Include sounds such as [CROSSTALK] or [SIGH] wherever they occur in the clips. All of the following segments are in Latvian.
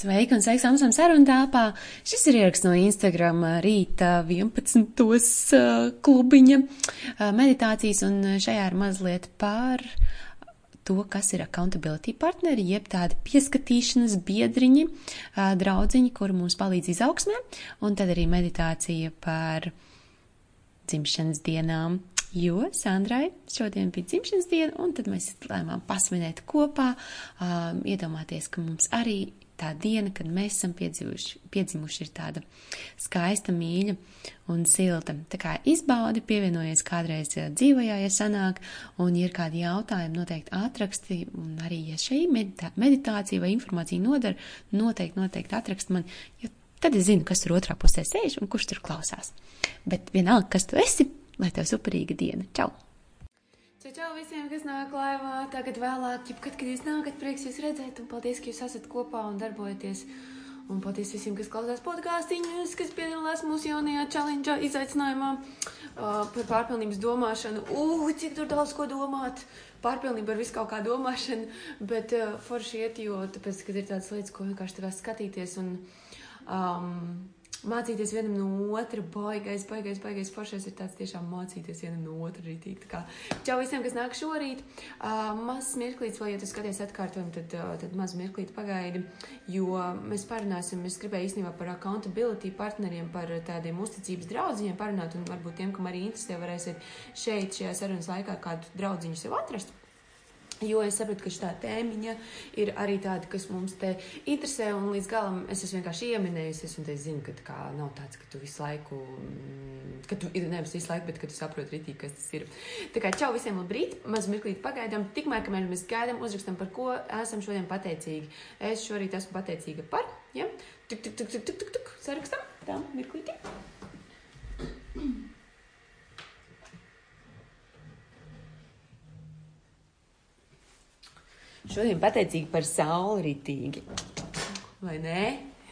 Sveiki un sveiks Amsam sarunu tāpā. Šis ir ieraksts no Instagram rīta 11. klubiņa meditācijas un šajā ir mazliet par to, kas ir accountability partneri, jeb tādi pieskatīšanas biedriņi, draudziņi, kuri mums palīdz izaugsmē, un tad arī meditācija par dzimšanas dienām. Jo Sandrai šodien bija dzimšanas diena, un tad mēs lēmām pasvinēt kopā, um, iedomāties, ka mums arī tā diena, kad mēs esam piedzimuši, ir tāda skaista, mīļa un silta. Tā kā izbaudi, pievienojies kādreiz dzīvajā, ja sanāk, un ja ir kādi jautājumi, noteikti atraksti, un arī, ja šī meditā, meditācija vai informācija nodara, noteikti, noteikti atrakst man, jo tad es zinu, kas tur otrā pusē sēž un kurš tur klausās. Bet vienalga, kas tu esi, lai tev superīga diena. Čau! Čau, čau visiem, kas nāk laivā, tagad vēlāk, jebkad, kad jūs nākat, prieks jūs redzēt, un paldies, ka jūs esat kopā un darbojaties. Un paldies visiem, kas klausās podkāstīņus, kas piedalās mūsu jaunajā challenge izaicinājumā uh, par pārpilnības domāšanu. Ugh, cik tur daudz ko domāt! Pārpilnība ar visu kaut kā domāšanu, bet uh, forši iet, jo tāpēc, kad ir tādas lietas, ko vienkārši kā skatīties un um, mācīties vienam no otra, baigais, baigais, baigais foršais ir tāds tiešām mācīties vienam no otra rītīgi. Kā čau visiem, kas nāk šorīt, uh, mazs mirklīts, vai ja tu skaties atkārtojumu, tad, uh, tad maz mirklīt pagaidi, jo mēs parunāsim, es gribēju īstenībā par accountability partneriem, par tādiem uzticības draudziņiem parunāt, un varbūt tiem, kam arī interesē, varēsiet šeit šajā sarunas laikā kādu draudziņu sev atrast. Jo es saprotu, ka šī tēmiņa ir arī tāda, kas mums te interesē, un līdz galam es esmu vienkārši ieminējusies, un es zinu, ka tā nav tāds, ka tu visu laiku, mm, ka tu nevis visu laiku, bet ka tu saproti ritīgi, kas tas ir. Tā kā čau visiem labrīt, maz mirklīt pagaidām, tikmēr, kamēr mēs gaidām, uzrakstam, par ko esam šodien pateicīgi. Es šorīt esmu pateicīga par, ja, tuk, tuk, tuk, tuk, tuk, tuk, tuk, sarakstam, tā, mirklīti. Šodien pateicīgi par sauli ritīgi. Vai nē?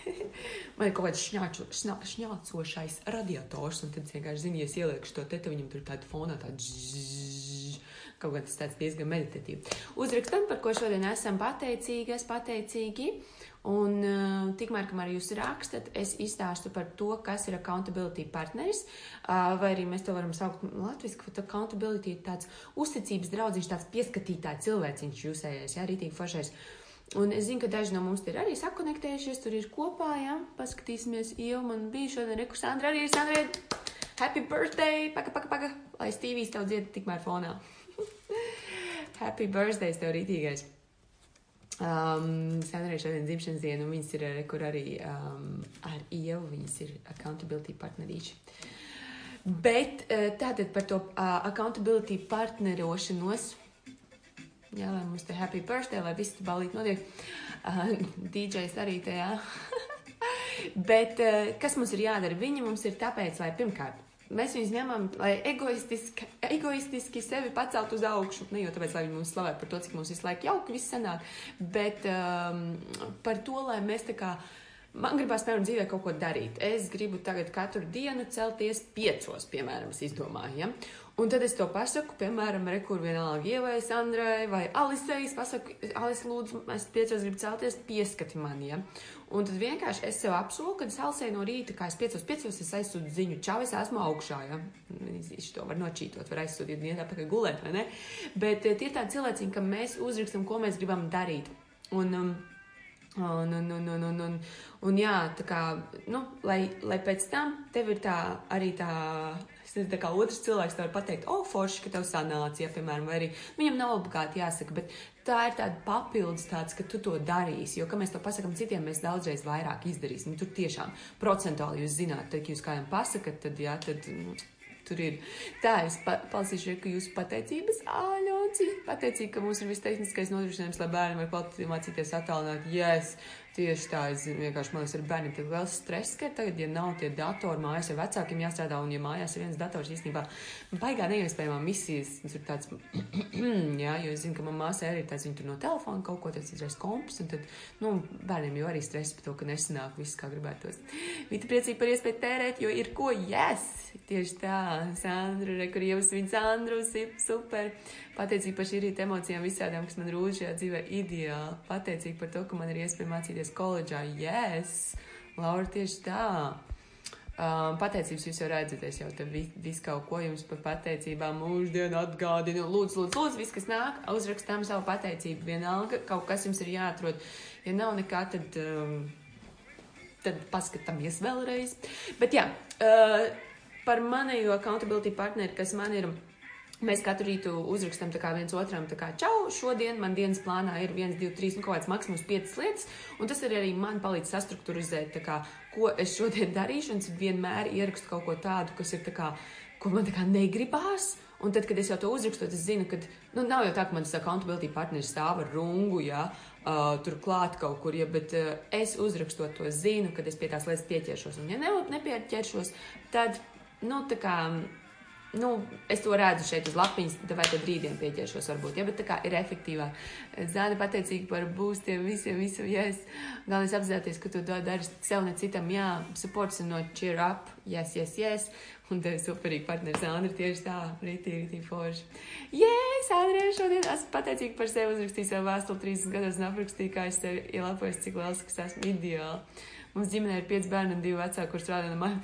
[LAUGHS] Man ir kaut kāds šņāču, šņā, šņācošais radiators, un tad vienkārši zini, ja es ielieku to te, tad viņam tur tāda fonā tāda zzz, kaut kā tas tāds diezgan meditatīvi. Uzrakstam, par ko šodien esam pateicīgi, es pateicīgi. Un uh, tikmēr, kamēr jūs rakstat, es izstāstu par to, kas ir accountability partneris, uh, vai arī mēs to varam saukt latviešu, ka accountability ir tāds uzticības draudziņš, tāds pieskatītājs cilvēciņš jūsējais, jā, rītīgi foršais. Un es zinu, ka daži no mums ir arī sakonektējušies, tur ir kopā, jā, paskatīsimies, jau man bija šodien, reku Sandra arī ir Sandra, happy birthday, paka, paka, paka, lai Stīvijas tev dzied tikmēr fonā. [LAUGHS] happy birthday, tev rītīgais. Um, Sandrai šodien dzimšanas diena, un viņas ir arī, kur arī um, ar Ievu, viņas ir accountability partnerīši. Bet uh, tātad par to uh, accountability partnerošanos, jā, lai mums te happy birthday, lai viss balīt notiek, uh, DJs arī tajā. [LAUGHS] Bet uh, kas mums ir jādara? Viņi mums ir tāpēc, lai pirmkārt mēs viņus ņemam, lai egoistiski, egoistiski sevi pacelt uz augšu. Ne jau tāpēc, lai viņi mums slavē par to, cik mums visu laiku jauki viss sanāk, bet um, par to, lai mēs tā kā. Man gribās, piemēram, dzīvē kaut ko darīt. Es gribu tagad katru dienu celties piecos, piemēram, izdomāju. Ja? Un tad es to pasaku, piemēram, rekur vienalga Ievai, Sandrai vai Alisei. Es pasaku, Alis, lūdzu, es piecos gribu celties, pieskati man, ja. Un tad vienkārši es sev apsolu, ka es halsēju no rīta, kā es piecos, piecos es aizsūtu ziņu, čau, es esmu augšā, ja. Viņš to var nočītot, var aizsūtīt dienā pakaļ gulēt, vai ne? Bet eh, tie ir tādi cilvēciņi, ka mēs uzrakstam, ko mēs gribam darīt. Un, um, Un, un, un, un, un, un, un jā, tā kā, nu, lai, lai pēc tam tev ir tā arī tā, es nezinu, kā otrs cilvēks tev var pateikt, o, oh, forši, ka tev sanāca, ja, piemēram, vai arī, viņam nav obligāti jāsaka, bet tā ir tāda papildus tāds, ka tu to darīsi, jo, ka mēs to pasakam citiem, mēs daudzreiz vairāk izdarīsim. Tur tiešām procentuāli jūs zināt, tad, ja jūs kādam pasakat, tad, jā, tad, nu, tur ir. Tā es pa palasīšu, ka jūsu pateicības āļoci, pateicīgi, ka mums ir viss tehniskais nodrošinājums, lai bērni var kvalitāti mācīties attālināt. Yes! Tieši tā, es vienkārši man liekas, ar bērniem tik liels stress, ka tagad, ja nav tie datori mājās, ar vecākiem jāstrādā, un ja mājās ir viens dators, īstenībā baigā neiespējamā misijas, tas ir tāds, [CLEARS THROAT] jā, jo es zinu, ka man māsai arī tāds, viņa tur no telefona kaut ko, tas izrais komps, un tad, nu, bērniem jau arī stress par to, ka nesanāk viss, kā gribētos. Vita priecīgi par iespēju tērēt, jo ir ko, yes! Tieši tā, Sandra, re, kur jau svin Sandru, super! Pateicīgi par šī rīta emocijām visādām, kas man rūž šajā dzīvē ideāli. Pateicīgi par to, ka man ir iespēja mācīties koledžā. Yes, Laura, tieši tā. Um, pateicības jūs jau redzat, es jau te vis, vis kaut ko jums par pateicībām mūždienu atgādinu. Lūdzu, lūdzu, lūdzu, viss, kas nāk, uzrakstām savu pateicību. Vienalga, kaut kas jums ir jāatrod. Ja nav nekā, tad, um, tad paskatāmies vēlreiz. Bet jā, uh, par manējo accountability partneri, kas man ir. Mēs katru rītu uzrakstam viens otram, kā čau, šodien man dienas plānā ir 1, 2, 3, nu kaut kāds maksimums 5 lietas, un tas arī, arī man palīdz sastruktūrizēt, kā, ko es šodien darīšu, un es vienmēr ierakstu kaut ko tādu, kas ir tā kā, ko man tā kā negribās, un tad, kad es jau to uzrakstu, es zinu, ka, nu, nav jau tā, ka man tas accountability partneris stāv ar rungu, ja, uh, tur klāt kaut kur, ja, bet uh, es uzrakstot to zinu, kad es pie tās lietas pieķeršos, un ja ne, nepieķeršos, tad, nu, tā kā nu, es to redzu šeit uz lapiņas, vai tad rītdien pieķeršos, varbūt. Ja, bet tā kā ir efektīvāk. Zāne pateicīgi par būstiem, visiem, visam, yes. Galvenais apzināties, ka tu to dari sev ne citam, jā, supports no cheer up, yes, yes, yes. Un tev superīgi partneris Andri tieši tā, rītī, rītī forši. Yes, Andri, šodien esmu pateicīgi par sevi uzrakstīju savu vēstuli 30 gados un aprakstīju, kā es tevi ielāpojos, cik liels, ka esmu ideāli. Mums ģimenē ir pieci bērni un divi vecāki, kurš strādā no maija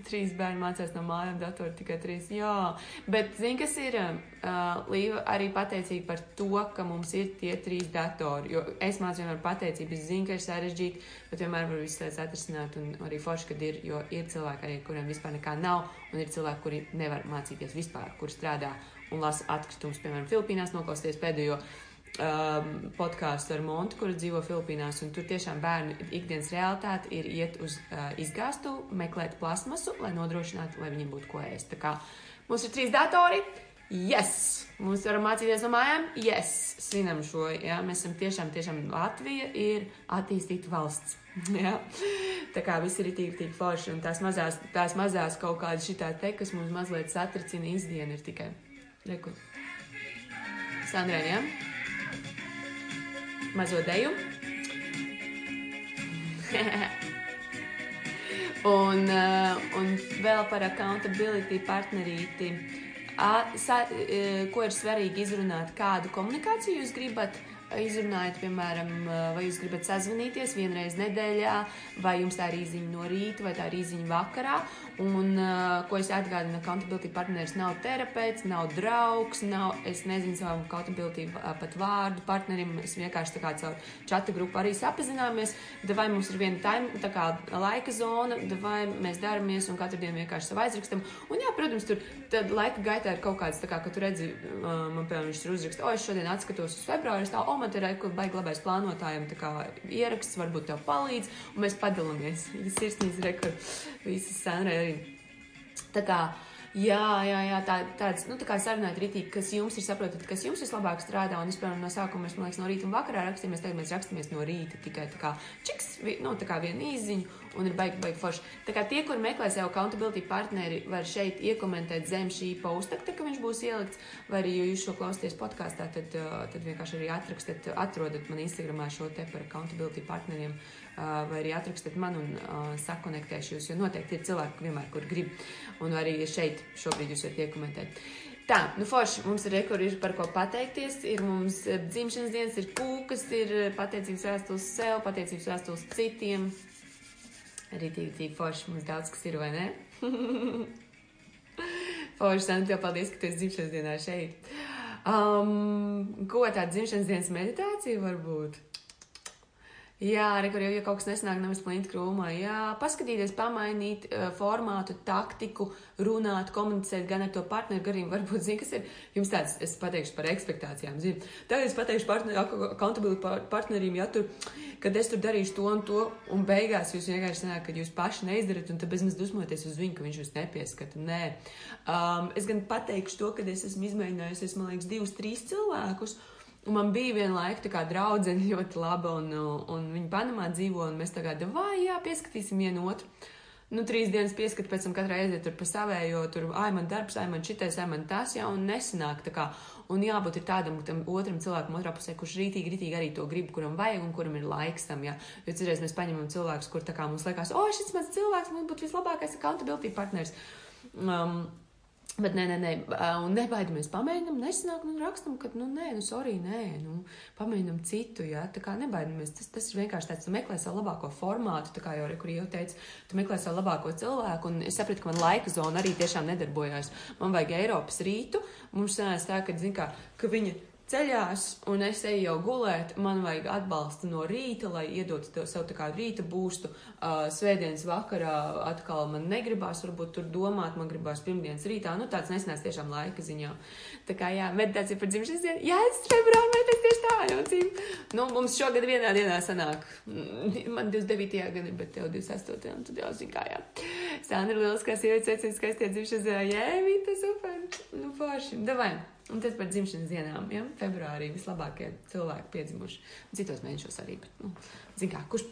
[LAUGHS] trīs bērni mācās no mājām, datoru tikai trīs. Jā, bet zini, kas ir uh, Līva arī pateicīga par to, ka mums ir tie trīs datori. Jo es mācos vienmēr pateicību, es zinu, ka ir sarežģīti, bet vienmēr var visu lietas atrisināt. Un arī forši, kad ir, jo ir cilvēki arī, kuriem vispār nekā nav, un ir cilvēki, kuri nevar mācīties vispār, kur strādā un lasa atkritumus, piemēram, Filipīnās noklausties pēdējo um, podkāstu ar Montu, kur dzīvo Filipīnās. Tur tiešām bērnu ikdienas realitāte ir iet uz uh, izgāstu, meklēt plasmasu, lai nodrošinātu, lai viņiem būtu ko ēst. Tā kā mums ir trīs datori. Yes! Mums varam mācīties no mājām. Yes! Svinam šo. Jā. Mēs esam tiešām, tiešām Latvija ir attīstīta valsts. [LAUGHS] jā. Tā kā viss ir tik, tik forši. Un tās mazās, tās mazās kaut kādas šitā te, kas mums mazliet satricina izdienu, ir tikai. Reku. Sandrē, jā? Ja? Mazo deju. [LAUGHS] un, uh, un vēl par accountability partnerīti. Uh, ko ir svarīgi izrunāt, kādu komunikāciju jūs gribat izrunājat, piemēram, vai jūs gribat sazvanīties vienreiz nedēļā, vai jums tā ir īziņa no rīta, vai tā ir īziņa vakarā. Un, ko es atgādinu, accountability partneris nav terapeits, nav draugs, nav, es nezinu savam accountability pat vārdu partnerim, mēs vienkārši tā kā caur čata grupu arī sapazināmies, vai mums ir viena time, tā kā laika zona, vai mēs daramies un katru dienu vienkārši savu aizrakstam. Un jā, protams, tur laika gaitā ir kaut kāds, tā kā, ka tu redzi, man, piemēram, viņš tur uzraksta, o, es šodien atskatos uz februāru, tā, o, te ir, kur baigi labais plānotājiem, tā kā ieraksts varbūt tev palīdz, un mēs padalāmies. Sirsnīgs rekord, visas sēnē arī. Tā kā Jā, jā, jā tā, tāds, nu, tā kā sarunāt rītīgi, kas jums ir saprotat, kas jums vislabāk strādā. Un piemēram, no sākuma, mēs, liekas, no rīta un vakarā rakstāmies, tagad mēs rakstāmies no rīta tikai tā kā čiks, nu, tā kā viena īziņa un ir baigi, baigi forši. Tā kā tie, kur meklē sev accountability partneri, var šeit iekomentēt zem šī posta, ka viņš būs ielikts, vai arī, ja jūs šo klausāties podkāstā, tad, tad vienkārši arī atrakstiet, atrodat man Instagramā šo te par accountability partneriem vai arī atrakstiet man un sakonektēšu jūs, jo noteikti ir cilvēki, vienmēr, kur grib, un arī šeit šobrīd jūs varat iekomentēt. Tā, nu forši, mums ir rekordi, ir par ko pateikties, ir mums dzimšanas dienas, ir kūkas, ir pateicības vēstules sev, pateicības vēstules citiem. Arī tīk, tīk forši, mums daudz kas ir, vai ne? [LAUGHS] forši, Santa, tev paldies, ka tu esi dzimšanas dienā šeit. Um, ko tāda dzimšanas dienas meditācija var būt? Jā, arī kur jau ja kaut kas nesanāk, nevis plīnt krūmā. Jā, paskatīties, pamainīt uh, formātu, taktiku, runāt, komunicēt gan ar to partneru, gan arī varbūt, zini, kas ir jums tāds, es pateikšu par ekspektācijām, zini. Tagad es pateikšu partner, accountability partneriem, ja tur, kad es tur darīšu to un to, un beigās jūs vienkārši sanāk, ka jūs paši neizdarat, un tad bezmaz dusmoties uz viņu, ka viņš jūs nepieskata. Nē. Um, es gan pateikšu to, ka es esmu izmēģinājusi, es, man liekas, divus, trīs cilvēkus. Un man bija viena laika tā kā draudzene [LAUGHS] ļoti laba, un, un viņa Panamā dzīvo, un mēs tagad, vai jā, pieskatīsim vienu otru. Nu, trīs dienas pieskat, pēc tam katrai aiziet tur pa savējo, tur, ai, man darbs, ai, man šitais, ai, man tas, jā, un nesanāk tā kā. Un jābūt ir tādam tam otram cilvēkam otrā pusē, kurš rītīgi, rītīgi arī to grib, kuram vajag un kuram ir laiks tam, jā. Jo citreiz mēs paņemam cilvēkus, kur tā kā mums liekas, o, šis mans cilvēks, mums būtu vislabākais accountability partners. Um, Bet nē, nē, nē, un nebaidamies. Pamēģinām, nesanāk, un rakstam, ka, nu, nē, nu, sorry, nē, nu, pamēģinām citu, jā, tā kā nebaidamies. Tas, tas ir vienkārši tāds, tu meklē savu labāko formātu, tā kā jau arī, kur jau teicu, tu meklē savu labāko cilvēku, un es sapratu, ka man laika zona arī tiešām nedarbojās. Man vajag Eiropas rītu, mums sanās tā, ka, zin kā, ka viņa ceļās, un es eju jau gulēt. Man vajag atbalstu no rīta, lai iedotu to sev tā kā rīta būstu. Uh, svētdienas vakarā atkal man negribās, varbūt tur domāt, man gribās pirmdienas rītā. Nu, tāds nesenās tiešām laika ziņā. Tā kā, jā, meditācija par dzimšanas dienu. Jā, es februārā meditāciju tieši tā jaucīju. Nu, mums šogad vienā dienā sanāk. Man 29. gada, bet tev 28. un tad jau zin kā, jā. Sandra Lieliskā sievietes veicina skaistie dzimšanas dienā. Jē, vīta super. Nu, forši. Davai. Un tas par dzimšanas dienām, ja? februārī vislabākie cilvēki piedzimuši. Citos mēnešos arī, bet, nu, zin kā, kurš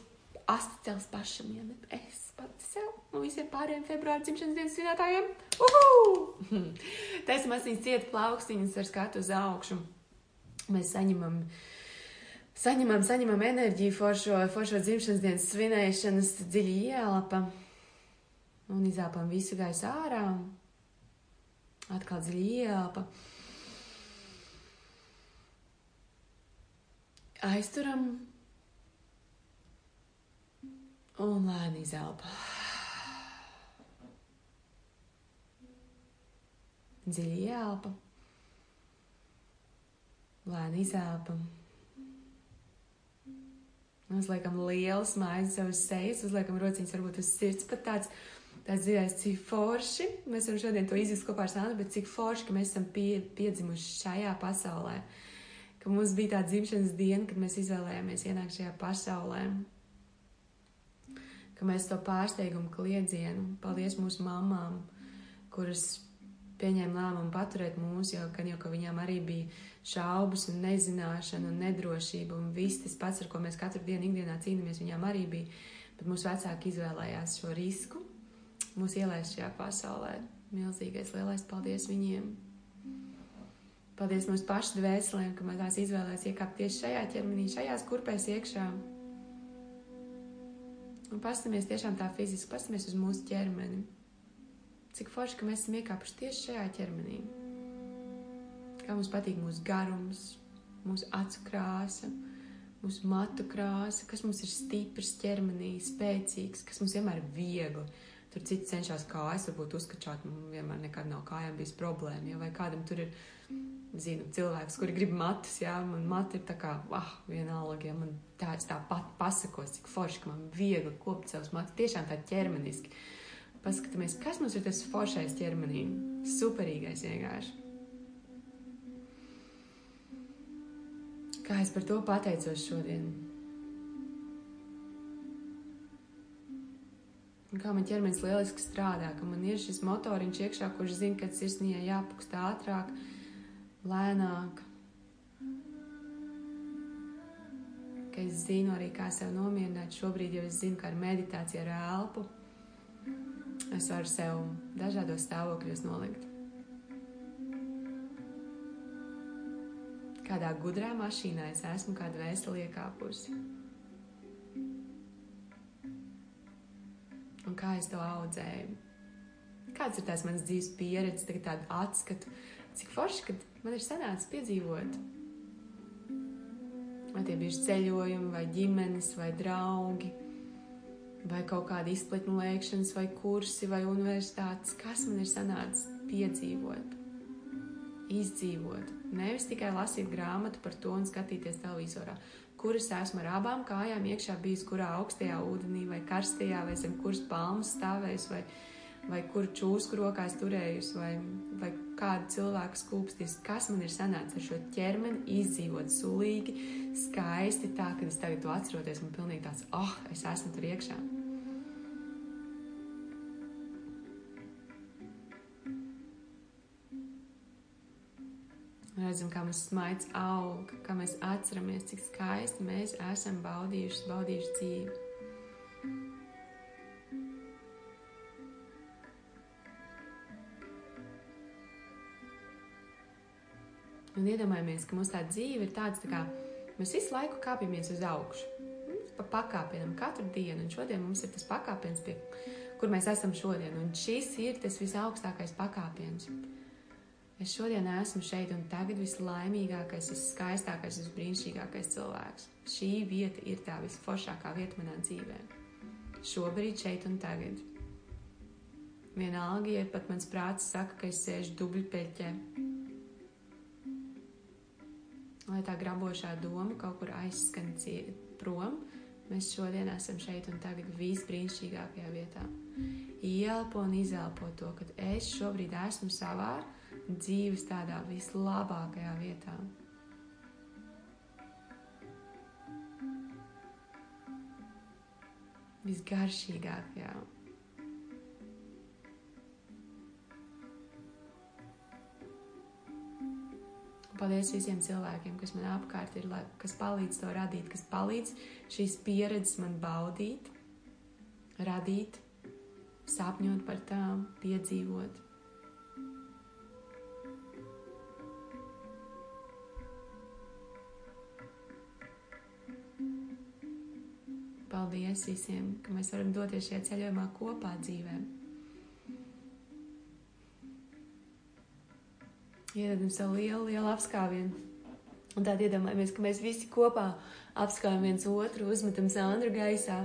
asti cels pašam, ja ne es pati sev un visiem pārējiem februāra dzimšanas dienas svinētājiem. Uhu! [LAUGHS] Taisam asins ciet plaukstiņas ar skatu uz augšu. Mēs saņemam, saņemam, saņemam enerģiju foršo, foršo dzimšanas dienas svinēšanas dziļi ielapa un izāpam visu gaisu ārā. Atkal dziļi ielapa. aizturam un lēni izelpa. Dziļi ielpa, lēni izelpa. Uzliekam lielu smaidu savus sejas, uzliekam rociņas varbūt uz sirds, pat tāds, tāds dziļais, cik forši. Mēs varam šodien to izjust kopā ar Sandru, bet cik forši, ka mēs esam pie, piedzimuši šajā pasaulē. Ka mums bija tā dzimšanas diena, kad mēs izvēlējāmies ienākt šajā pasaulē. Ka mēs to pārsteigumu kliedzienu, paldies mūsu mamām, kuras pieņēma lēmumu paturēt mūs, jo gan jau ka viņām arī bija šaubas un nezināšana un nedrošība un viss tas pats, ar ko mēs katru dienu ikdienā cīnāmies, viņām arī bija. Bet mūsu vecāki izvēlējās šo risku, mūs ielaist šajā pasaulē. Milzīgais lielais paldies viņiem! Paldies mūsu pašu dvēselēm, ka mēs tās izvēlēsimies iekāpt tieši šajā ķermenī, šajās kurpēs iekšā. Un paskatāmies tiešām tā fiziski, paskatāmies uz mūsu ķermeni. Cik forši, ka mēs esam iekāpuši tieši šajā ķermenī. Kā mums patīk mūsu garums, mūsu acu krāsa, mūsu matu krāsa, kas mums ir stiprs ķermenī, spēcīgs, kas mums vienmēr ir viegli. Tur citi cenšas kājas, varbūt uzskačāt, man vienmēr nekad nav kājām bijis problēma, ja? vai kādam tur ir zinu, cilvēkus, kuri grib matus, jā, man mati ir tā kā, ah, vienalga, ja man tāds tāpat pasakos, cik forši, ka man viegli kopt savus matus, tiešām tā ķermeniski. Paskatāmies, kas mums ir tas foršais ķermenī, superīgais vienkārši. Kā es par to pateicos šodien? Un kā man ķermenis lieliski strādā, ka man ir šis motoriņš iekšā, kurš zina, ka sirsnījai jāpukst ātrāk, lēnāk. Ka es zinu arī, kā sev nomierināt. Šobrīd jau es zinu, ka ar meditāciju, ar elpu es varu sev dažādos stāvokļos nolikt. Kādā gudrā mašīnā es esmu, kāda vēstule iekāpusi. Un kā es to audzēju? Kāds ir tās manas dzīves pieredzes, tagad tādu atskatu, cik forši, kad man ir sanācis piedzīvot. Vai tie bija ceļojumi, vai ģimenes, vai draugi, vai kaut kāda izplatņu lēkšanas, vai kursi, vai universitātes. Kas man ir sanācis piedzīvot, izdzīvot? Nevis tikai lasīt grāmatu par to un skatīties televizorā, kur es esmu ar abām kājām iekšā bijis, kurā augstajā ūdenī, vai karstajā, vai zem kuras palmas stāvējis, vai, vai kuru čūsku rokās turējusi, vai, vai kādu cilvēku skūpstīs, kas man ir sanācis ar šo ķermeni, izdzīvot sulīgi, skaisti, tā, ka es tagad to atceroties, man pilnīgi tāds, oh, es esmu tur iekšā. Redzam, kā mums smaids aug, kā mēs atceramies, cik skaisti mēs esam baudījuši, baudījuši dzīvi. Un iedomājamies, ka mūsu tā dzīve ir tāda, tā kā mēs visu laiku kāpjamies uz augšu. Pa pakāpienam katru dienu, un šodien mums ir tas pakāpiens, pie, kur mēs esam šodien. Un šis ir tas visaugstākais pakāpiens. Es šodien esmu šeit un tagad vislaimīgākais, viskaistākais, visbrīnišķīgākais cilvēks. Šī vieta ir tā visforšākā vieta manā dzīvē. Šobrīd, šeit un tagad. Vienalga, ja pat mans prāts saka, ka es sēžu dubļpeļķē. Lai tā grabošā doma kaut kur aizskan prom, mēs šodien esam šeit un tagad visbrīnišķīgākajā vietā. Ielpo un izelpo to, ka es šobrīd esmu savā dzīves tādā vislabākajā vietā. Visgaršīgākajā. Paldies visiem cilvēkiem, kas man apkārt ir, kas palīdz to radīt, kas palīdz šīs pieredzes man baudīt, radīt, sapņot par tām, piedzīvot. Paldies visiem, ka mēs varam doties šajā ceļojumā kopā dzīvēm. Iedodam sev lielu, lielu apskāvienu. Un tādā iedomājamies, ka mēs visi kopā apskāvjam viens otru, uzmetam Sandru gaisā.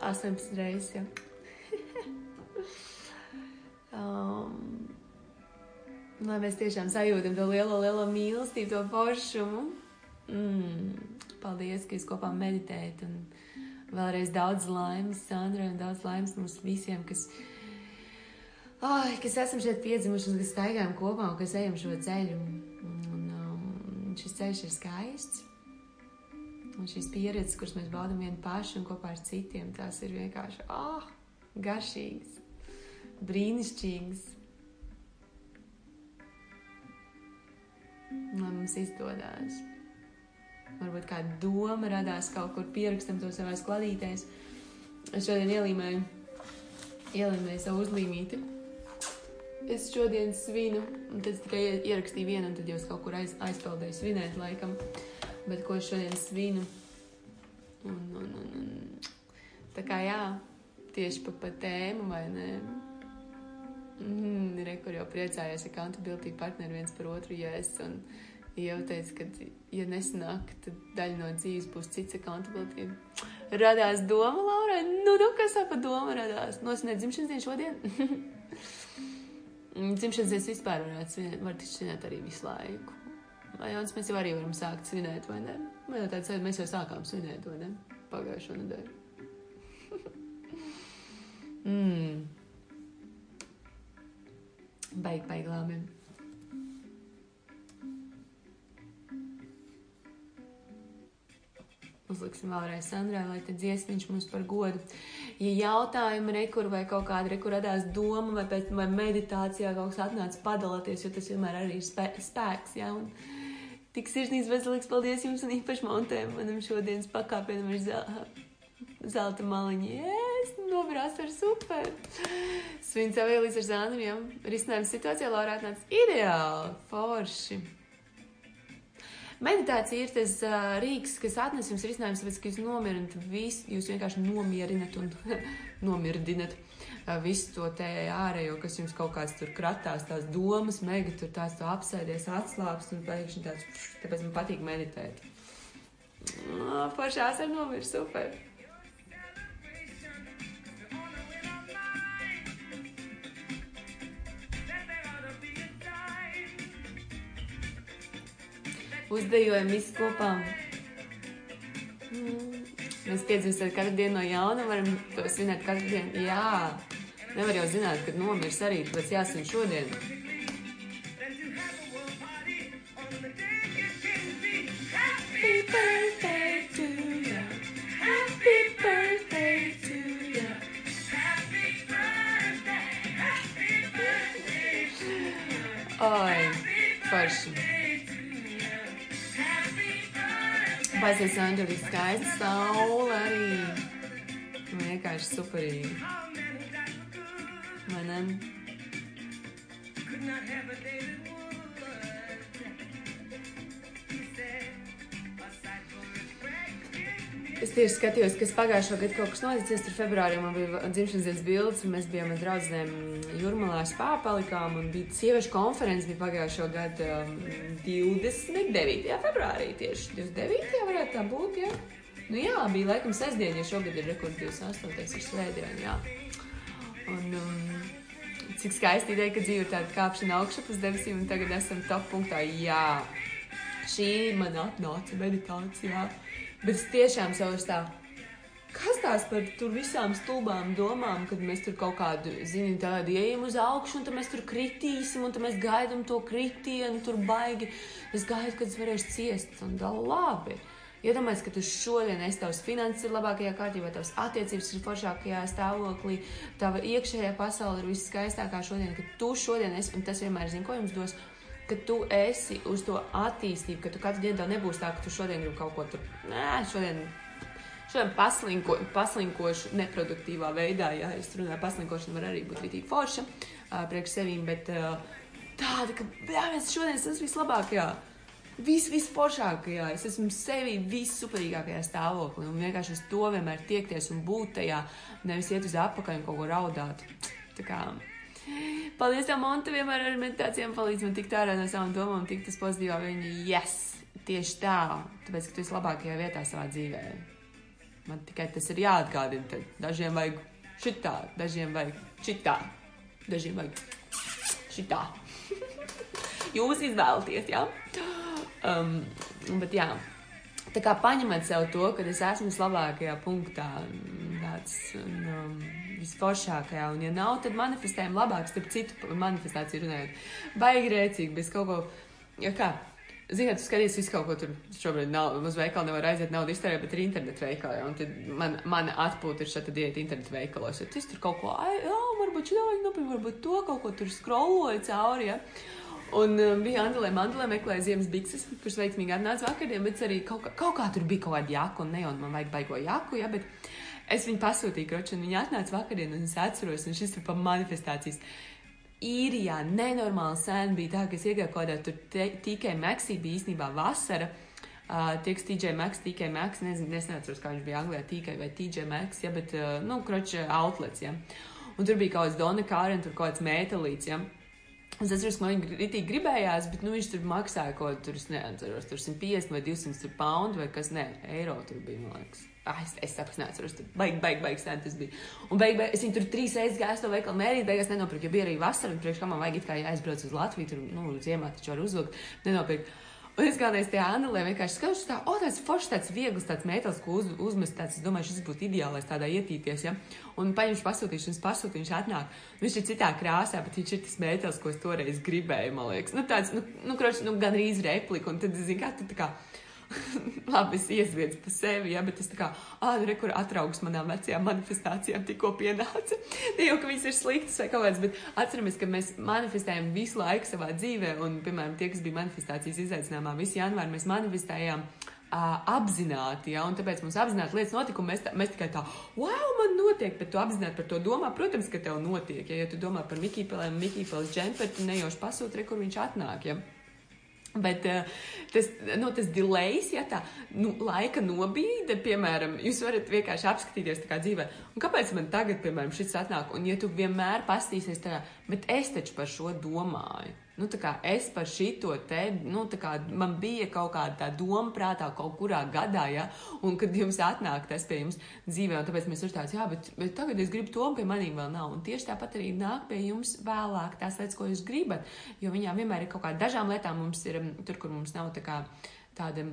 18 reizes jau. [LAUGHS] um, lai mēs tiešām sajūtam to lielo, lielo mīlestību, to foršumu. Mm, paldies, ka jūs kopā meditējat. Un vēlreiz daudz laimes Sandrai un daudz laimes mums visiem, kas ai, kas esam šeit piedzimuši un kas staigājam kopā un kas ejam šo ceļu. Un, um, šis ceļš ir skaists. Un šīs pieredzes, kuras mēs baudām vieni paši un kopā ar citiem, tās ir vienkārši oh, garšīgas, brīnišķīgas. Lai mums izdodas. Varbūt kāda doma radās kaut kur pierakstam to savā kladītēs. Es šodien ielīmēju, ielīmēju savu uzlīmīti es šodien svinu, un tad tikai ierakstīju vienu, un tad jau es kaut kur aiz, aizpeldēju svinēt, laikam. Bet ko es šodien svinu? Un, un, un, un. Tā kā jā, tieši pa, pa tēmu, vai ne? Mm, Rekur jau priecājās, ja accountability partneri viens par otru jēs. Un jau teica, ka, ja nesanāk, tad daļa no dzīves būs cits accountability. Radās doma, Laura, nu, nu kas ap doma radās? Nosinēt dzimšanas dienu šodien? [LAUGHS] Dzimšanas dienas vispār varētu svinēt, var taču svinēt arī visu laiku. Vai Jānis, mēs jau arī varam sākt svinēt, vai ne? Man jau tāds, mēs jau sākām svinēt, vai ne? Pagājušo nedēļu. [LAUGHS] mm. Baigi, baigi labi. Uzliksim vēlreiz Sandrā, lai te dziesmiņš mums par godu. Ja jautājumi rekur vai kaut kāda rekur radās doma vai, pēc, vai meditācijā kaut kas atnāca padalāties, jo tas vienmēr arī ir spē, spēks, ja, un tik sirsnīgs veselīgs paldies jums un īpaši montēm manam šodienas pakāpienam ir zelta, zelta maliņa. Yes, nobrās ar super. Svins jau līdz ar zāniem, risinājums situācijā Laura atnāca ideāli, forši. Meditācija ir tas uh, rīks, kas atnes jums risinājumus, tāpēc, ka jūs nomierinat visu, jūs vienkārši nomierinat un [LAUGHS] nomirdinat uh, visu to te ārējo, kas jums kaut kāds tur kratās, tās domas, mega tur tās to apsēdies, atslābst un pēkšņi tāds, tāpēc man patīk meditēt. Uh, Pašās ar nomiru super! Uzdejojam visi kopā. Mēs piedzimstam katru dienu no jauna, varam to svinēt katru dienu. Jā, nevar jau zināt, kad nomirs arī, tāpēc jāsvin šodien. Baisies, Andra, viss skaisti, saule arī. Vienkārši superīgi. Vai ne? Es tieši skatījos, kas pagājušā gada kaut kas noticis. Tur februārī man bija dzimšanas dienas bildes, un mēs bijām ar draugiem Jurmalā spā palikām, bija sieviešu konferences bija pagājušo gadu um, 29. februārī tieši 29. varētu tā būt, jā. Nu jā, bija laikam sestdiena, jo šogad ir rekord 28. ir svētdiena. Un, um, cik skaisti ideja, ka dzīve ir tāda kāpšana augšup uz debesīm, un tagad esam top punktā, jā. Šī man atnāca meditācijā. Bet es tiešām savu tā. Kas tās par tur visām stulbām domām, kad mēs tur kaut kādu, zinām, tādu ejam uz augšu, un tad mēs tur kritīsim, un tad mēs gaidām to kritienu, tur baigi. Es gaidu, kad es varēšu ciest, un tā labi. Iedomājieties, ka tu šodien esi tavs finanses ir labākajā kārtībā, tavs attiecības ir foršākajā stāvoklī, tava iekšējā pasaule ir viskaistākā šodien, ka tu šodien esi, un tas vienmēr zina, ko jums dos ka tu esi uz to attīstību, ka tu katru dienu tev nebūs tā, ka tu šodien gribi kaut ko tur, nē, šodien, šodien paslinko, paslinkošu neproduktīvā veidā, ja es runāju, paslinkošana var arī būt rītīgi forša priekš sevīm, bet tāda, ka, jā, mēs šodien esam vislabākajā. Vis, visforšākajā, es esmu sevi vissuperīgākajā stāvoklī. Un vienkārši uz to vienmēr tiekties un būt tajā, nevis iet uz apakaļ un kaut ko raudāt. Tā kā Paldies, tev, Monte, vienmēr ar meditācijām palīdz man tikt ārā no savām domām, tikt uz pozitīvā viņa. Yes! Tieši tā, tāpēc, ka tu esi labākajā vietā savā dzīvē. Man tikai tas ir jāatgādina. Tad dažiem vajag šitā, dažiem vajag šitā, dažiem vajag šitā. [LAUGHS] Jūs izvēlaties, jā? Um, bet jā, tā kā paņemat sev to, ka es esmu vislabākajā punktā, tāds. Um, visforšākajā, un, ja nav, tad manifestējam labāk, starp citu manifestāciju runājot. Baigi rēcīgi, bez kaut ko, ja kā. Ziniet, tu skaties visu kaut ko tur. Šobrīd nav, uz veikalu nevar aiziet naudu iztērēt, bet ir internetu veikali. Un tad man, mana atpūta ir šāda diēta internetu veikalos. Ja tu tur kaut ko, ai, jā, varbūt šī vajag nopirkt, varbūt to kaut ko tur scrolloju cauri. Ja? Un um, bija Andrē, Mandlē meklēja ziemas bikses, kuras veiksmīgi atnāca vakardien, bet arī kaut kā, kaut kā tur bija kaut kāda jaka, un ne jau man vajag baigo jaku, ja, bet Es viņu pasūtīju, kroči, un viņa atnāca vakarā, un es atceros, un šis ir pa manifestācijas. Īrijā nenormāli sen bija tā, ka es iegāju kaut kādā tur tikai Meksī, bija īstenībā vasara. Uh, Tieks TJ Maxx, TK Maxx, nezinu, es neatceros, kā viņš bija Anglijā, TK vai TJ Maxx, ja, bet, uh, nu, kroči, outlets, ja. Un tur bija kaut kāds Dona Kārien, tur kaut kāds metālīts, ja. Es atceros, ka man viņa gribējās, bet, nu, viņš tur maksāja kaut ko, tur, es neatceros, tur 150 vai 200 poundu vai kas, ne, eiro tur bija, man liekas. Ah, es, es es neatceros, tur baigi, baigi, baigi sen tas bija. Un beig, beig, es viņu tur trīs reizes gāju to veikalu mērīt, beigās nenopirku, jo bija arī vasara, un priekš kā man vajag it kā jāaizbrauc uz Latviju, tur, nu, ziemā taču var uzvilkt, nenopirku. Un es kādreiz tajā Anelē vienkārši skatos, tā, o, tāds foršs, tāds viegls, tāds metāls, ko uz, uzmest, tāds, es domāju, šis būtu ideālais tādā ietīties, ja. Un paņemšu pasūtīšu, un pasūtīšu, viņš atnāk. Viņš ir citā krāsā, bet viņš ir tas metāls, ko es toreiz gribēju, man liekas. Nu, tāds, nu, nu, kroč, nu gan rīz replika, un tad, zini, kā tu tā kā [LAUGHS] labi, es iesviedzu pa sevi, ja, bet es tā kā, ah, re, kur atraugs manām vecajām manifestācijām tikko pienāca. [LAUGHS] Ne jau, ka viņas ir sliktas vai kaut kādas, bet atceramies, ka mēs manifestējam visu laiku savā dzīvē, un, piemēram, tie, kas bija manifestācijas izaicinājumā, visu janvāru mēs manifestējām. Apzināti, ja, un tāpēc mums apzināti lietas notika, un mēs, tā, mēs tikai tā, wow, man notiek, bet tu apzināti par to domā, protams, ka tev notiek, ja, ja tu domā par Mikīpelēm, Mikīpeles džemperu, tu nejauši pasūti, re, kur viņš atnāk, ja. Bet uh, tas, nu, tas delays, ja tā nu, laika nobīde, piemēram, jūs varat vienkārši apskatīties tā kā dzīvē. Un kāpēc man tagad, piemēram, šis atnāk? Un ja tu vienmēr pastīsies tā, bet es taču par šo domāju. Nu, es par šito te, nu, kā, man bija kaut kāda doma prātā kaut kurā gadā, ja, un kad jums atnāk tas pie jums dzīvē, un tāpēc mēs uzstājām, jā, bet, bet tagad es gribu to, un pie maniem vēl nav. Un tieši tāpat arī nāk pie jums vēlāk tās lietas, ko jūs gribat, jo viņām vienmēr ir kaut kāda dažām lietām mums ir tur, kur mums nav tā kā tāda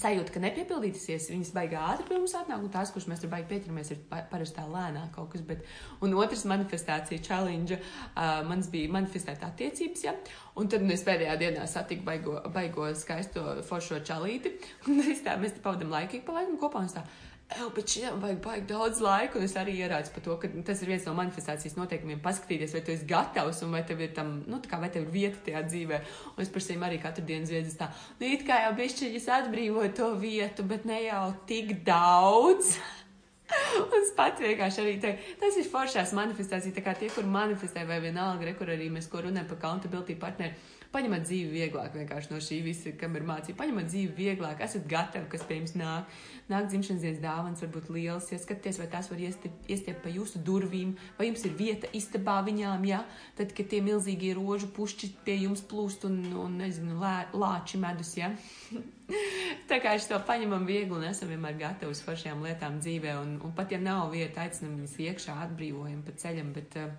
sajūta, ka nepiepildīsies, viņas baigā ātri pie mums atnāk, un tās, kuras mēs tur baigi pieķeramies, ir parasti tā lēnāk kaut kas. Bet, un otrs manifestācija challenge, uh, mans bija manifestēt attiecības, ja, un tad es pēdējā dienā satiku baigo, baigo skaisto foršo čalīti, un tā, mēs te pavadam laiku pa laikam kopā, un tā, Ew, bet šiem vajag baigt daudz laika, un es arī ierādu par to, ka tas ir viens no manifestācijas noteikumiem. Paskatīties, vai tu esi gatavs, un vai tev ir tam, nu, kā vai tev ir vieta tajā dzīvē. Un es sevi arī katru dienu zviedzu tā, nu, it kā jau bišķiņas atbrīvoja to vietu, bet ne jau tik daudz. [LAUGHS] Un es pats vienkārši arī teiktu, tas ir foršās manifestācija, tā kā tie, kur manifestē, vai vienalga, re, kur arī mēs ko runājam par accountability partneri paņemat dzīvi vieglāk vienkārši no šī visa, kam ir mācība. Paņemat dzīvi vieglāk, esat gatavi, kas pie jums nāk. Nāk dzimšanas dienas dāvāns, varbūt liels, ja skaties, vai tās var iestiept pa jūsu durvīm, vai jums ir vieta istabā viņām, ja? Tad, kad tie milzīgie rožu pušķi pie jums plūst un, un nezinu, lē, lāči medus, ja? [LAUGHS] Tā kā es to paņemam viegli un esam vienmēr gatavi uz foršajām lietām dzīvē, un, un pat ja nav vieta, aicinam viņus iekšā, atbrīvojam pa ceļam, bet uh,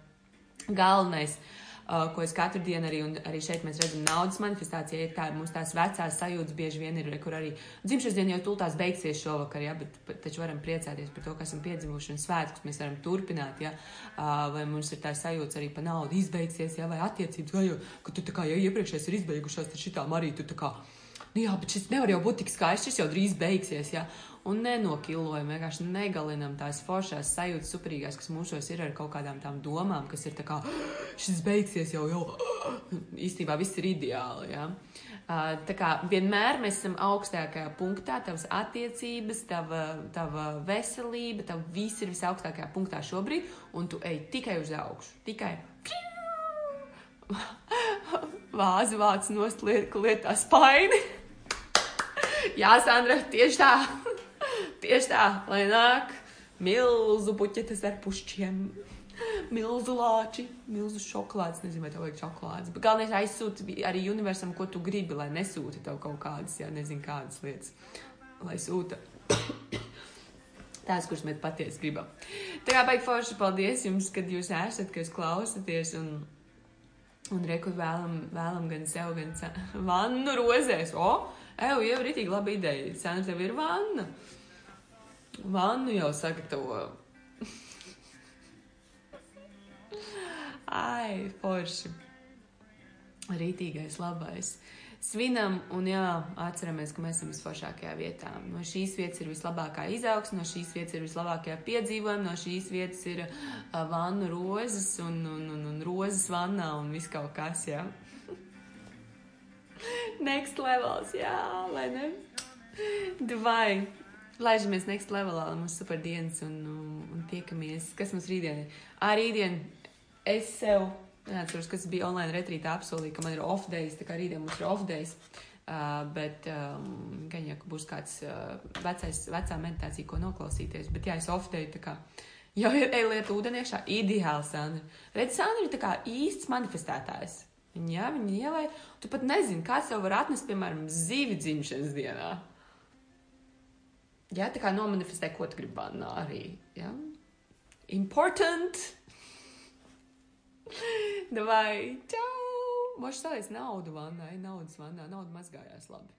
galvenais. Uh, uh, ko es katru dienu arī, un arī šeit mēs redzam naudas manifestāciju, ir tā, mums tās vecās sajūtas bieži vien ir, kur arī dzimšanas diena jau tultās beigsies šovakar, ja, bet, taču varam priecāties par to, ka esam piedzimuši un svētkus mēs varam turpināt, ja, uh, vai mums ir tā sajūta arī par naudu izbeigsies, ja, vai attiecības, vai jau, ka tu tā kā, ja iepriekšējais ir izbeigušās, tad šitām arī tu tā kā, nu jā, bet šis nevar jau būt tik skaists, šis jau drīz beigsies, ja, un nenokilojam, vienkārši negalinam tās foršās sajūtas, superīgās, kas mūsos ir ar kaut kādām tām domām, kas ir tā kā, [GASPS] šis beigsies jau, jau, [GASPS] īstenībā viss ir ideāli, ja. Tā kā vienmēr mēs esam augstākajā punktā, tavas attiecības, tava, tava veselība, tav viss ir visaugstākajā punktā šobrīd, un tu ej tikai uz augšu, tikai. [LAUGHS] Vāzi vāc nost liet, lietā spaini. Jā, Sandra, tieši tā. [LAUGHS] Tieši tā, lai nāk milzu puķetes ar pušķiem. Milzu lāči, milzu šokolādes. Nezinu, vai tev vajag šokolādes. Bet galvenais aizsūti arī universam, ko tu gribi, lai nesūti tev kaut kādas, jā, nezinu, kādas lietas. Lai sūta [COUGHS] tās, kuras mēs patiesi gribam. Tā kā baigi forši paldies jums, kad jūs esat, ka jūs klausaties. Un, un reku vēlam, vēlam gan sev, gan [LAUGHS] vannu rozēs. O, ev, jau ritīgi laba ideja. Sēna tev ir vanna. Vannu jau sagatavo. [LAUGHS] Ai, forši. Rītīgais, labais. Svinam un jā, atceramies, ka mēs esam visforšākajā vietā. No šīs vietas ir vislabākā izaugsme, no šīs vietas ir vislabākajā piedzīvojuma, no šīs vietas ir uh, vannu rozes un, un, un, un rozes vannā un viss kaut kas, jā. Next levels, jā, vai ne? Dvai. Laižamies next levelā, mums super dienas un, un, tiekamies. Kas mums rītdien ir? Ā, rītdien es sev, neatceros, kas bija online retrītā apsolīju, ka man ir off days, tā kā rītdien mums ir off days. Uh, bet um, gan jau, ka būs kāds uh, vecais, vecā meditācija, ko noklausīties. Bet jā, es off day, tā kā jau ir ej lieta ūdeni iekšā, ideāli, Sandra. Redz, Sandra ir tā kā īsts manifestētājs. Viņa, jā, viņa ielai, tu pat nezini, kāds tev var atnest, piemēram, zivi dzimšanas dienā. Jā, tā kā nomanifestē, ko tu gribi vannā arī. Ja? Important! [LAUGHS] Davai, čau! Moši saliec naudu vannā, naudas vannā, nauda mazgājās labi.